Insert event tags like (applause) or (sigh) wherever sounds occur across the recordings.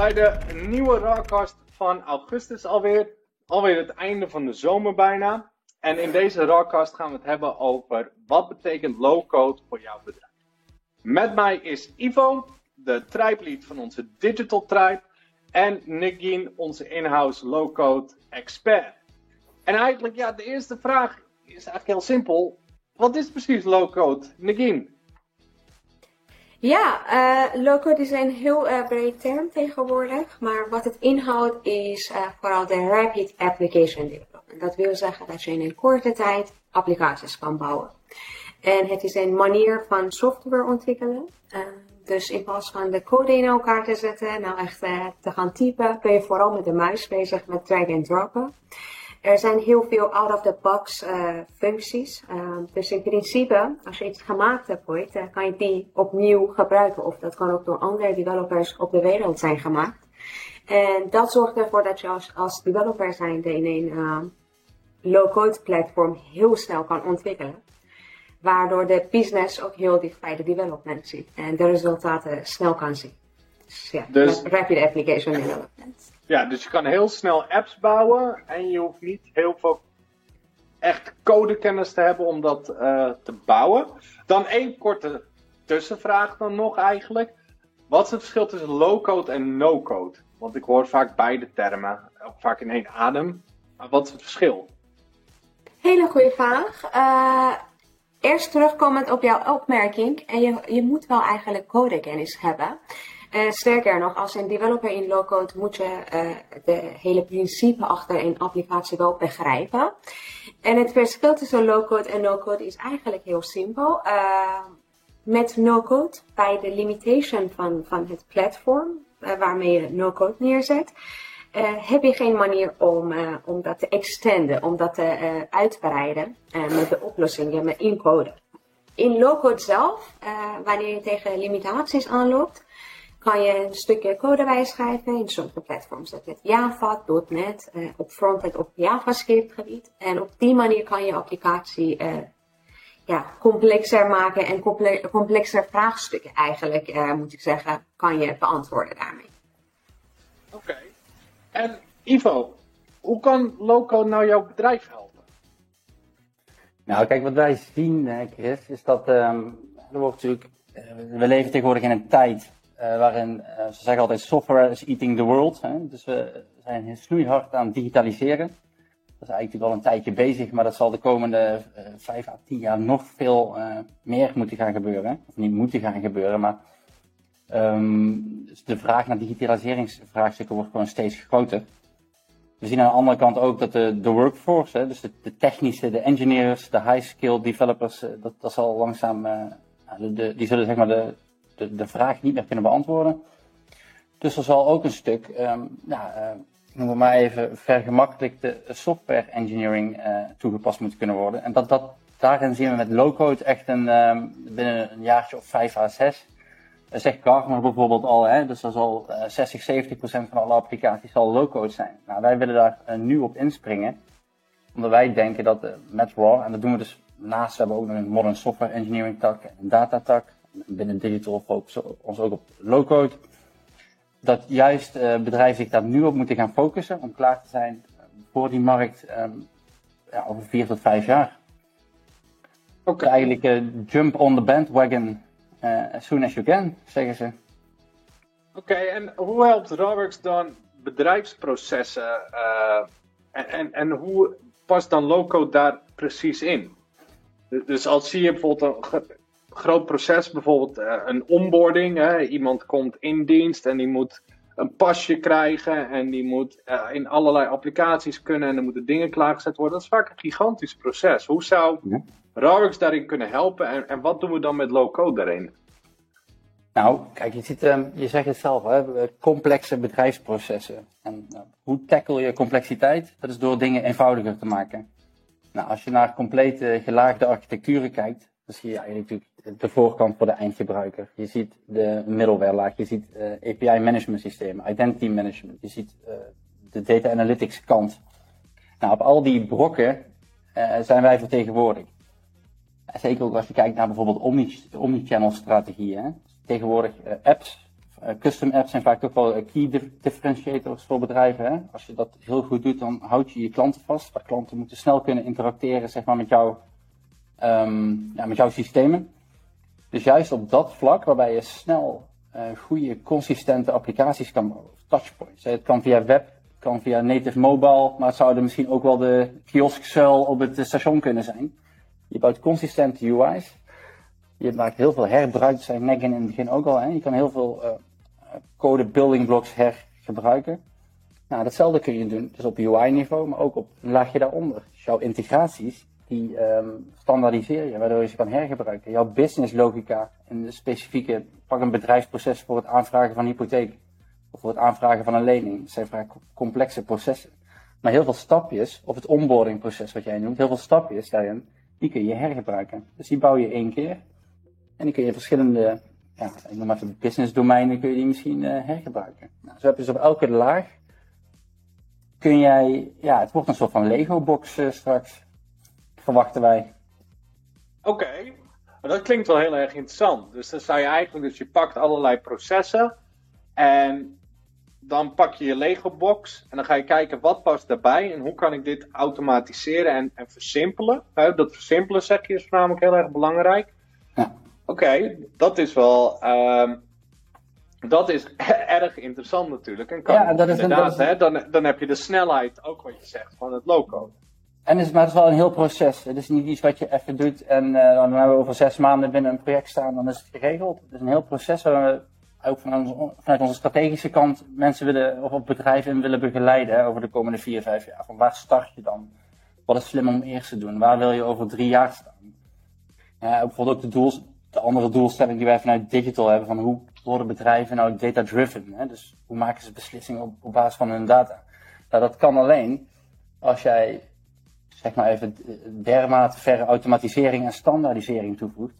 bij de nieuwe Rawcast van augustus alweer. Alweer het einde van de zomer bijna. En in deze Rawcast gaan we het hebben over wat betekent low-code voor jouw bedrijf. Met mij is Ivo, de tribe van onze Digital Tribe. En Nagin, onze in-house low-code expert. En eigenlijk, ja, de eerste vraag is eigenlijk heel simpel. Wat is precies low-code? Nagin? Ja, uh, low-code is een heel uh, breed term tegenwoordig, maar wat het inhoudt is uh, vooral de rapid application development. Dat wil zeggen dat je in een korte tijd applicaties kan bouwen. En het is een manier van software ontwikkelen. dus in plaats van de code in elkaar te zetten, nou echt te gaan typen, ben je vooral met de muis bezig met drag en droppen. Er zijn heel veel out-of-the-box uh, functies. Uh, dus in principe, als je iets gemaakt hebt ooit, uh, kan je die opnieuw gebruiken. Of dat kan ook door andere developers op de wereld zijn gemaakt. En dat zorgt ervoor dat je als, als developer zijnde in een low-code platform heel snel kan ontwikkelen. Waardoor de business ook heel dicht bij de development zit. En de resultaten snel kan zien. Dus ja, dus, rapid application development. Ja, dus je kan heel snel apps bouwen en je hoeft niet heel veel echt codekennis te hebben om dat uh, te bouwen. Dan één korte tussenvraag dan nog eigenlijk. Wat is het verschil tussen low-code en no-code? Want ik hoor vaak beide termen, vaak in één adem. Maar wat is het verschil? Hele goede vraag. Uh, eerst terugkomend op jouw opmerking. En je, je moet wel eigenlijk codekennis hebben. Uh, sterker nog, als een developer in low-code moet je uh, de hele principe achter een applicatie wel begrijpen. En het verschil tussen low-code en no-code is eigenlijk heel simpel. Uh, met no-code, bij de limitation van, van het platform waarmee je no-code neerzet, heb je geen manier om, om dat te extenden, om dat te uitbreiden met de oplossingen, met incoden. In low-code zelf, wanneer je tegen limitaties aanloopt, kan je een stukje code bijschrijven. In sommige platforms dat het Java, .NET, uh, op frontend op JavaScript gebied. En op die manier kan je applicatie uh, ja, complexer maken en comple complexer vraagstukken eigenlijk, uh, moet ik zeggen, kan je beantwoorden daarmee. Oké. Okay. En Ivo, hoe kan Loco nou jouw bedrijf helpen? Nou, kijk, wat wij zien, Chris, is dat um, er wordt natuurlijk, we leven tegenwoordig in een tijd uh, waarin, uh, ze zeggen altijd, software is eating the world. Hè? Dus we zijn snoeihard aan digitaliseren. Dat is eigenlijk wel een tijdje bezig, maar dat zal de komende uh, vijf à tien jaar nog veel meer moeten gaan gebeuren. Of niet moeten gaan gebeuren, maar um, dus de vraag naar digitaliseringsvraagstukken wordt gewoon steeds groter. We zien aan de andere kant ook dat de, workforce, hè, dus de, technische, de engineers, de high-skill developers, dat, dat zal langzaam, die zullen zeg maar de, de, vraag niet meer kunnen beantwoorden. Dus er zal ook een stuk, um, nou, uh, noem het maar even, vergemakkelijkte software engineering uh, toegepast moeten kunnen worden. En dat, dat, daarin zien we met low-code echt een, um, binnen een jaartje of vijf à zes. Uh, zegt Gartner bijvoorbeeld al, hè, dus dat zal 60, 70 procent van alle applicaties zal low-code zijn. Nou, wij willen daar nu op inspringen, omdat wij denken dat met RAW, en dat doen we dus naast, we hebben ook nog een modern software engineering tak en een data tak binnen digital focussen ons ook op low-code. Dat juist uh, bedrijven zich daar nu op moeten gaan focussen om klaar te zijn voor die markt um, ja, over vier tot vijf jaar. Ook eigenlijk uh, jump on the bandwagon uh, as soon as you can, zeggen ze. Oké, okay, en hoe helpt Rawworks dan bedrijfsprocessen en, en, en hoe past dan low-code daar precies in? Dus als zie je bijvoorbeeld een groot proces, bijvoorbeeld uh, een onboarding. Hè? Iemand komt in dienst en die moet een pasje krijgen en die moet uh, in allerlei applicaties kunnen en er moeten dingen klaargezet worden. Dat is vaak een gigantisch proces. Hoe zou ja. daarin kunnen helpen en, en wat doen we dan met low-code daarin? Nou, kijk, je, ziet, um, je zegt het zelf, hè, complexe bedrijfsprocessen. En uh, hoe tackle je complexiteit? Dat is door dingen eenvoudiger te maken. Nou, als je naar complete gelaagde architecturen kijkt, dan zie je eigenlijk de voorkant voor de eindgebruiker. Je ziet de middleware laag, je ziet eh, API management systemen, identity management, je ziet uh, de data analytics kant. Nou, op al die brokken uh, zijn wij vertegenwoordigd. Zeker ook als je kijkt naar bijvoorbeeld omni-channel strategieën. Tegenwoordig apps custom apps zijn vaak ook wel key differentiators voor bedrijven. Hè? Als je dat heel goed doet, dan houd je je klanten vast. Klanten moeten snel kunnen interacteren zeg maar, met, jou, ehm, ja, met jouw systemen. Dus juist op dat vlak, waarbij je snel goede, consistente applicaties kan bouwen, touchpoints. Het kan via web, het kan via native mobile, maar het zouden misschien ook wel de kioskzuil op het station kunnen zijn. Je bouwt consistente UI's je maakt heel veel herbruik, zei Megan in het begin ook al. Hè? Je kan heel veel uh, code building blocks hergebruiken. Nou, datzelfde kun je doen, dus op UI-niveau, maar ook op een laagje daaronder. Dus jouw integraties, die um, standaardiseer je, waardoor je ze kan hergebruiken. Jouw business logica de specifieke, pak een bedrijfsproces voor het aanvragen van hypotheek. Of voor het aanvragen van een lening. Dat zijn vrij complexe processen. Maar heel veel stapjes, of het onboardingproces wat jij noemt, heel veel stapjes daarin, die kun je hergebruiken. Dus die bouw je één keer. En die kun je verschillende, ja, ik noem maar even business domeinen, kun je die misschien uh, hergebruiken. Nou, zo heb je dus op elke laag, kun jij, ja, het wordt een soort van Lego-box uh, straks, verwachten wij. Oké, okay. dat klinkt wel heel erg interessant. Dus dan zou je eigenlijk, dus je pakt allerlei processen en dan pak je je Lego-box en dan ga je kijken wat past daarbij en hoe kan ik dit automatiseren en, en versimpelen. dat versimpelen, zeg je, is namelijk heel erg belangrijk. Ja. Oké, dat is wel. Uh, dat is (laughs) erg interessant natuurlijk. En kan ja, dat is inderdaad, hè, dan, dan heb je de snelheid, ook wat je zegt, van het loco. En is, maar het is wel een heel proces. Het is niet iets wat je even doet en uh, dan hebben we over zes maanden binnen een project staan, dan is het geregeld. Het is een heel proces waar we ook vanuit onze, vanuit onze strategische kant mensen willen, of bedrijven willen begeleiden over de komende vier, vijf jaar. Van waar start je dan? Wat is slim om eerst te doen? Waar wil je over drie jaar staan? Ja, bijvoorbeeld ook de doels, de andere doelstelling die wij vanuit digital hebben, van hoe worden bedrijven nou data-driven? Dus hoe maken ze beslissingen op, op basis van hun data? Nou, dat kan alleen als jij, zeg maar even, dermate verre automatisering en standaardisering toevoegt.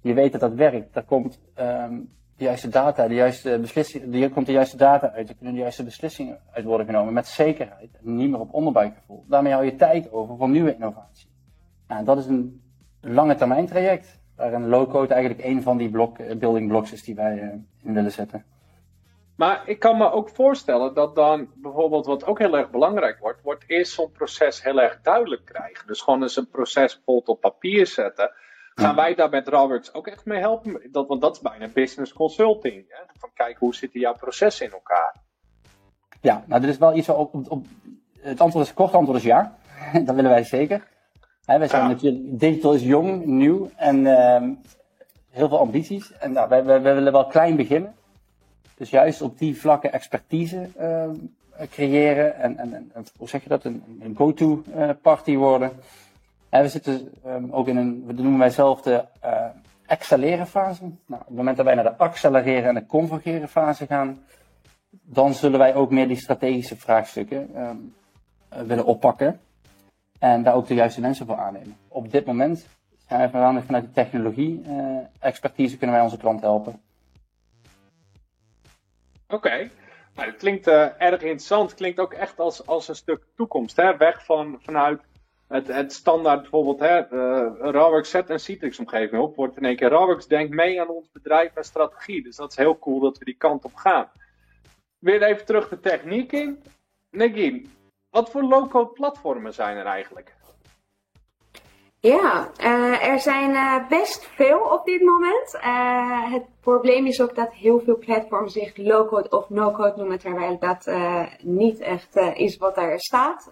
Je weet dat dat werkt. Daar komt um, de juiste data, de juiste beslissing, er komt de juiste data uit. Er kunnen de juiste beslissingen uit worden genomen met zekerheid en niet meer op onderbuikgevoel. Daarmee hou je tijd over voor nieuwe innovatie. Nou, dat is een lange termijn traject. Waar een low-code eigenlijk een van die blok, eh, building blocks is die wij eh, in willen zetten. Maar ik kan me ook voorstellen dat dan bijvoorbeeld wat ook heel erg belangrijk wordt, wordt eerst zo'n proces heel erg duidelijk krijgen. Dus gewoon eens een proces op papier zetten. Gaan wij daar met Roberts ook echt mee helpen? Dat, want dat is bijna business consulting. Hè? Van kijken hoe zitten jouw processen in elkaar. Ja, nou dit is wel iets op, op, op het antwoord is kort antwoord is ja. (laughs) dat willen wij zeker. Hè, wij zijn natuurlijk, digital is jong, nieuw en uh, heel veel ambities. En nou, wij, wij, wij, willen wel klein beginnen. Dus juist op die vlakken expertise uh, creëren en, en, en, hoe zeg je dat, een, een go-to uh, party worden. En we zitten um, ook in een, we noemen wij zelf de uh, accelereren fase. Nou, op het moment dat wij naar de accelereren en de convergeren fase gaan, dan zullen wij ook meer die strategische vraagstukken um, willen oppakken. En daar ook de juiste mensen voor aannemen. Op dit moment zijn we vanuit de technologie expertise kunnen wij onze klant helpen. Oké. Nou, het klinkt uh, erg interessant. Klinkt ook echt als, als een stuk toekomst. Hè? Weg van, vanuit het, het standaard bijvoorbeeld, hè, uh, zet een Citrix omgeving op. Wordt in één keer Rawworks denkt mee aan ons bedrijf en strategie. Dus dat is heel cool dat we die kant op gaan. Weer even terug de techniek in. Negin, wat voor low-code platformen zijn er eigenlijk? Ja, uh, er zijn uh, best veel op dit moment. Uh, het probleem is ook dat heel veel platforms zich low-code of no-code noemen, terwijl dat niet echt is wat er staat.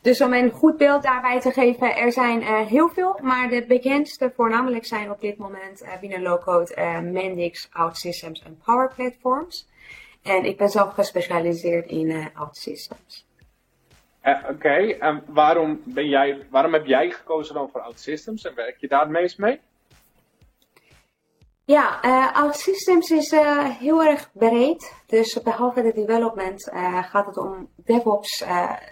dus om een goed beeld daarbij te geven, er zijn heel veel, maar de bekendste voornamelijk zijn op dit moment binnen low-code Mendix, OutSystems en Power Platforms. En ik ben zelf gespecialiseerd in OutSystems. Uh, Oké, en waarom, ben jij, waarom heb jij gekozen dan voor OutSystems en werk je daar het meest mee? Ja, uh, OutSystems is uh, heel erg breed. Dus behalve de development gaat het om DevOps.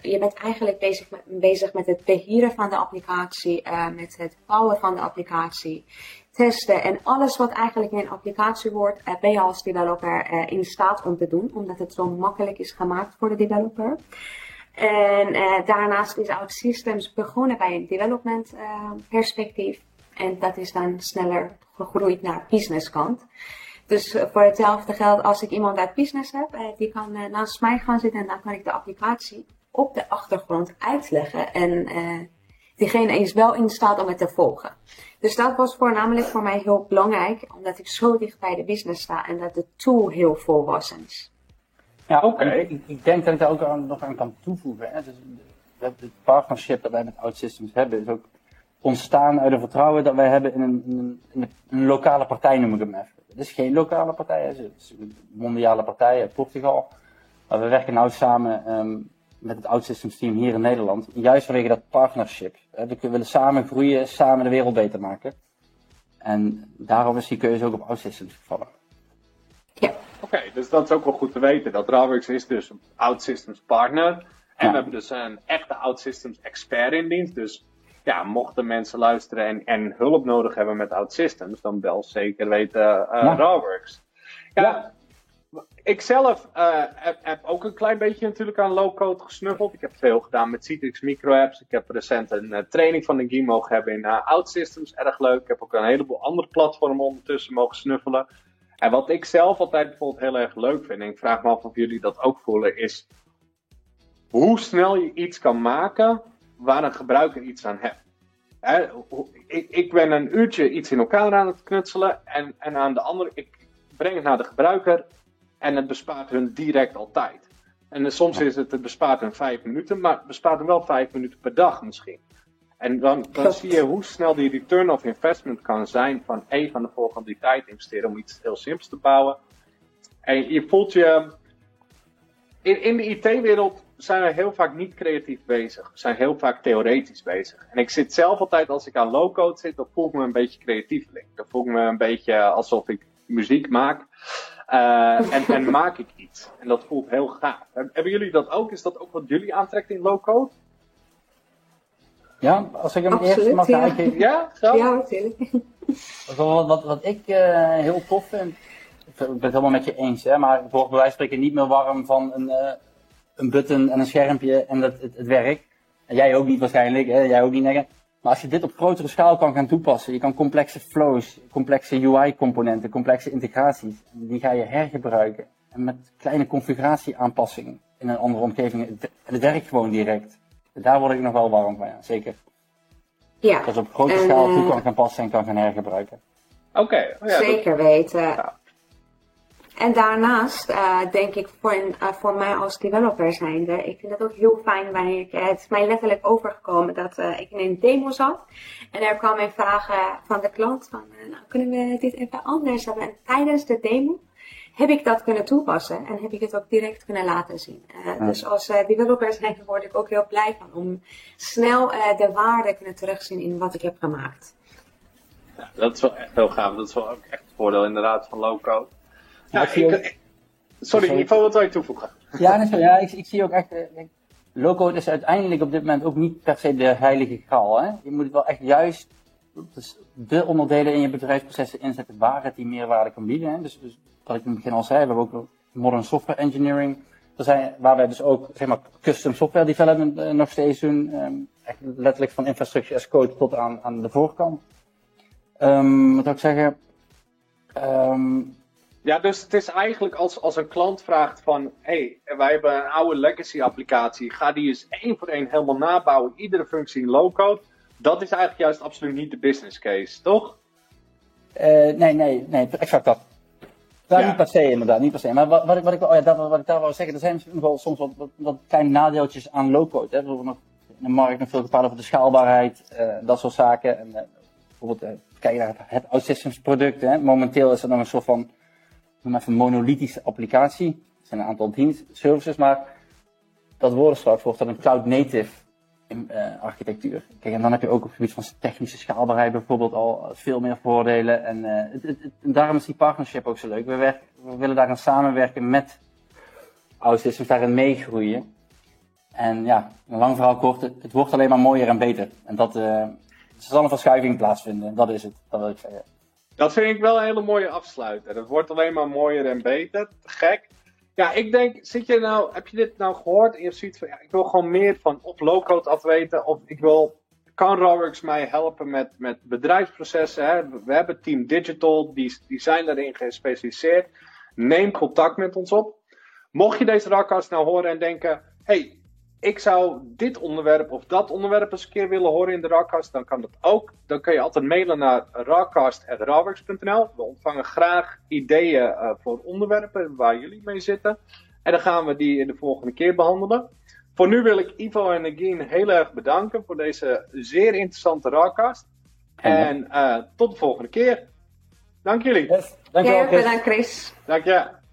je bent eigenlijk bezig met, bezig met het beheeren van de applicatie, met het bouwen van de applicatie, testen en alles wat eigenlijk in een applicatie wordt, ben je als developer in staat om te doen, omdat het zo makkelijk is gemaakt voor de developer. En uh, daarnaast is OutSystems begonnen bij een development uh, perspectief. En dat is dan sneller gegroeid naar business kant. Dus eh, voor hetzelfde geld, als ik iemand uit business heb, die kan naast mij gaan zitten en dan kan ik de applicatie op de achtergrond uitleggen. En diegene is wel in staat om het te volgen. Dus dat was voornamelijk voor mij heel belangrijk, omdat ik zo dicht bij de business sta en dat de tool heel volwassen is. Ja, Oké. Ik, ik denk dat ik daar ook aan, nog aan kan toevoegen. Hè. Dus het, het partnership dat wij met OutSystems hebben, is ook ontstaan uit een vertrouwen dat wij hebben in een, in een, lokale partij, noem ik hem even. Het is geen lokale partij, hè. het is een mondiale partij uit Portugal. Maar we werken nou samen ehm, met het OutSystems team hier in Nederland, juist vanwege dat partnership. hè. We willen samen groeien, samen de wereld beter maken. En daarom is die keuze ook op OutSystems gevallen. Ja, Oké, dus dat is ook wel goed te weten. Dat Rawix is dus een OutSystems partner. En Ja. we hebben dus een echte OutSystems expert in dienst. Dus ja, mochten mensen luisteren en, en hulp nodig hebben met OutSystems, dan bel zeker weten eh Ja. Ja, Ja. ik zelf eh, heb, heb ook een klein beetje natuurlijk aan low-code gesnuffeld. Ik heb veel gedaan met Citrix micro-apps. Ik heb recent een eh, training van de Guy mogen hebben in OutSystems. Erg leuk. Ik heb ook een heleboel andere platformen ondertussen mogen snuffelen. En wat ik zelf altijd bijvoorbeeld heel erg leuk vind, en ik vraag me af of jullie dat ook voelen, is hoe snel je iets kan maken waar een gebruiker iets aan heeft. Ik, ik ben een uurtje iets in elkaar aan het knutselen en, en aan de andere, ik breng het naar de gebruiker en het bespaart hun direct altijd. En soms is het, het bespaart hun vijf minuten, maar het bespaart hun wel vijf minuten per dag misschien. En dan, dan zie je hoe snel die return of investment kan zijn van even aan de voorkant die tijd investeren om iets heel simpels te bouwen. En je voelt je. In, in de IT-wereld zijn we heel vaak niet creatief bezig. We zijn heel vaak theoretisch bezig. En ik zit zelf altijd, als ik aan low-code zit, dan voel ik me een beetje creatieveling. Dan voel ik me een beetje alsof ik muziek maak. Eh, en, en (laughs) maak ik iets. En dat voelt heel gaaf. Heb- Hebben jullie dat ook? Is dat ook wat jullie aantrekt in low-code? Ja, als ik hem Absoluut, eerst mag ja. aangeven. Ja? Zo? ja natuurlijk. Wat, wat, wat ik eh, heel tof vind, ik ben het helemaal met je eens, hè, maar ik word bij wijze van spreken niet meer warm van een, eh, een button en een schermpje en dat, het, het werkt. En jij ook niet waarschijnlijk, hè, jij ook niet. Maar als je dit op grotere schaal kan gaan toepassen, je kan complexe flows, complexe UI-componenten, complexe integraties, die ga je hergebruiken. En met kleine configuratieaanpassingen in een andere omgeving, het, het werkt gewoon direct. Daar word ik nog wel warm van, ja, zeker. Ja, Dat op grote En, schaal toe eh, kan gaan passen en kan gaan hergebruiken. Oké. Oh ja, dat- zeker weten. Ja. En daarnaast eh, denk ik voor, een, eh, voor mij als developer zijnde, ik vind het ook heel fijn wanneer ik, het is mij letterlijk overgekomen dat eh, ik in een demo zat. En er kwam een vraag van de klant van, nou kunnen we dit even anders hebben. En tijdens de demo heb ik dat kunnen toepassen en heb ik het ook direct kunnen laten zien. Eh, Ja. Dus als eh, developer zijnde word ik ook heel blij van om snel eh, de waarde kunnen terugzien in wat ik heb gemaakt. Ja, dat is wel echt heel gaaf. Dat is wel ook echt het voordeel inderdaad van low-code. Ja, Ja, ik zie ik- ook- ik- sorry, Sorry. Ivo, wat wil je toevoegen? Ja, ja ik, ik zie ook echt. kijk, Low-code is uiteindelijk op dit moment ook niet per se de heilige graal. Hè? Je moet het wel echt juist dus de onderdelen in je bedrijfsprocessen inzetten waar het die meerwaarde kan bieden. Hè? Dus, dus wat ik in het begin al zei, we hebben ook modern software engineering. Er zijn, waar wij dus ook zeg maar, custom software development eh, nog steeds doen. Ehm, echt letterlijk van infrastructure as code tot aan, aan de voorkant. Ehm, wat zou ik zeggen? Ehm, Ja, dus het is eigenlijk als, als een klant vraagt van... hé, hey, wij hebben een oude legacy applicatie. Ga die eens één voor één helemaal nabouwen. Iedere functie in low-code. Dat is eigenlijk juist absoluut niet de business case, toch? Eh, nee, nee, nee, exact dat. Nou, Ja. niet per se inderdaad, niet per se. Maar wat, wat, ik, wat, ik, oh ja, dat, wat ik daar wou zeggen, er zijn wel soms wat, wat, kleine nadeeltjes aan low-code. Hè. Bijvoorbeeld in de markt nog veel gepraat over de schaalbaarheid, eh, dat soort zaken. En, eh, bijvoorbeeld, eh, kijk naar het, het OutSystems product. Hè. Momenteel is het nog een soort van, noem even monolithische applicatie. Er zijn een aantal dienst, services, maar dat worden straks wordt dan een cloud native in, eh, architectuur. Kijk, en dan heb je ook op het gebied van technische schaalbaarheid bijvoorbeeld al veel meer voordelen. En, eh, het, het, daarom is die partnership ook zo leuk. We, we willen daarin samenwerken met OutSystems, daarin meegroeien. En ja, een lang verhaal kort, het, wordt alleen maar mooier en beter. En dat, eh, er zal een verschuiving plaatsvinden, dat is het, dat wil ik zeggen. Dat vind ik wel een hele mooie afsluiter. Het wordt alleen maar mooier en beter. Te gek. Ja, ik denk, zit je nou, heb je dit nou gehoord en je zoiets van, ja, ik wil gewoon meer van op low-code afweten. Of ik wil kan Rawworks mij helpen met, met bedrijfsprocessen. Hè? We hebben Team Digital, die, die zijn daarin gespecialiseerd. Neem contact met ons op. Mocht je deze Rawcast nou horen en denken: hey, ik zou dit onderwerp of dat onderwerp eens een keer willen horen in de Rawcast, dan kan dat ook. Dan kun je altijd mailen naar rawcast.rawworks.nl. We ontvangen graag ideeën uh, voor onderwerpen waar jullie mee zitten. En dan gaan we die in de volgende keer behandelen. Voor nu wil ik Ivo en Nagin heel erg bedanken voor deze zeer interessante Rawcast. En uh, tot de volgende keer. Dank jullie. Yes, dank je wel, Chris. bedankt Chris. Dank je.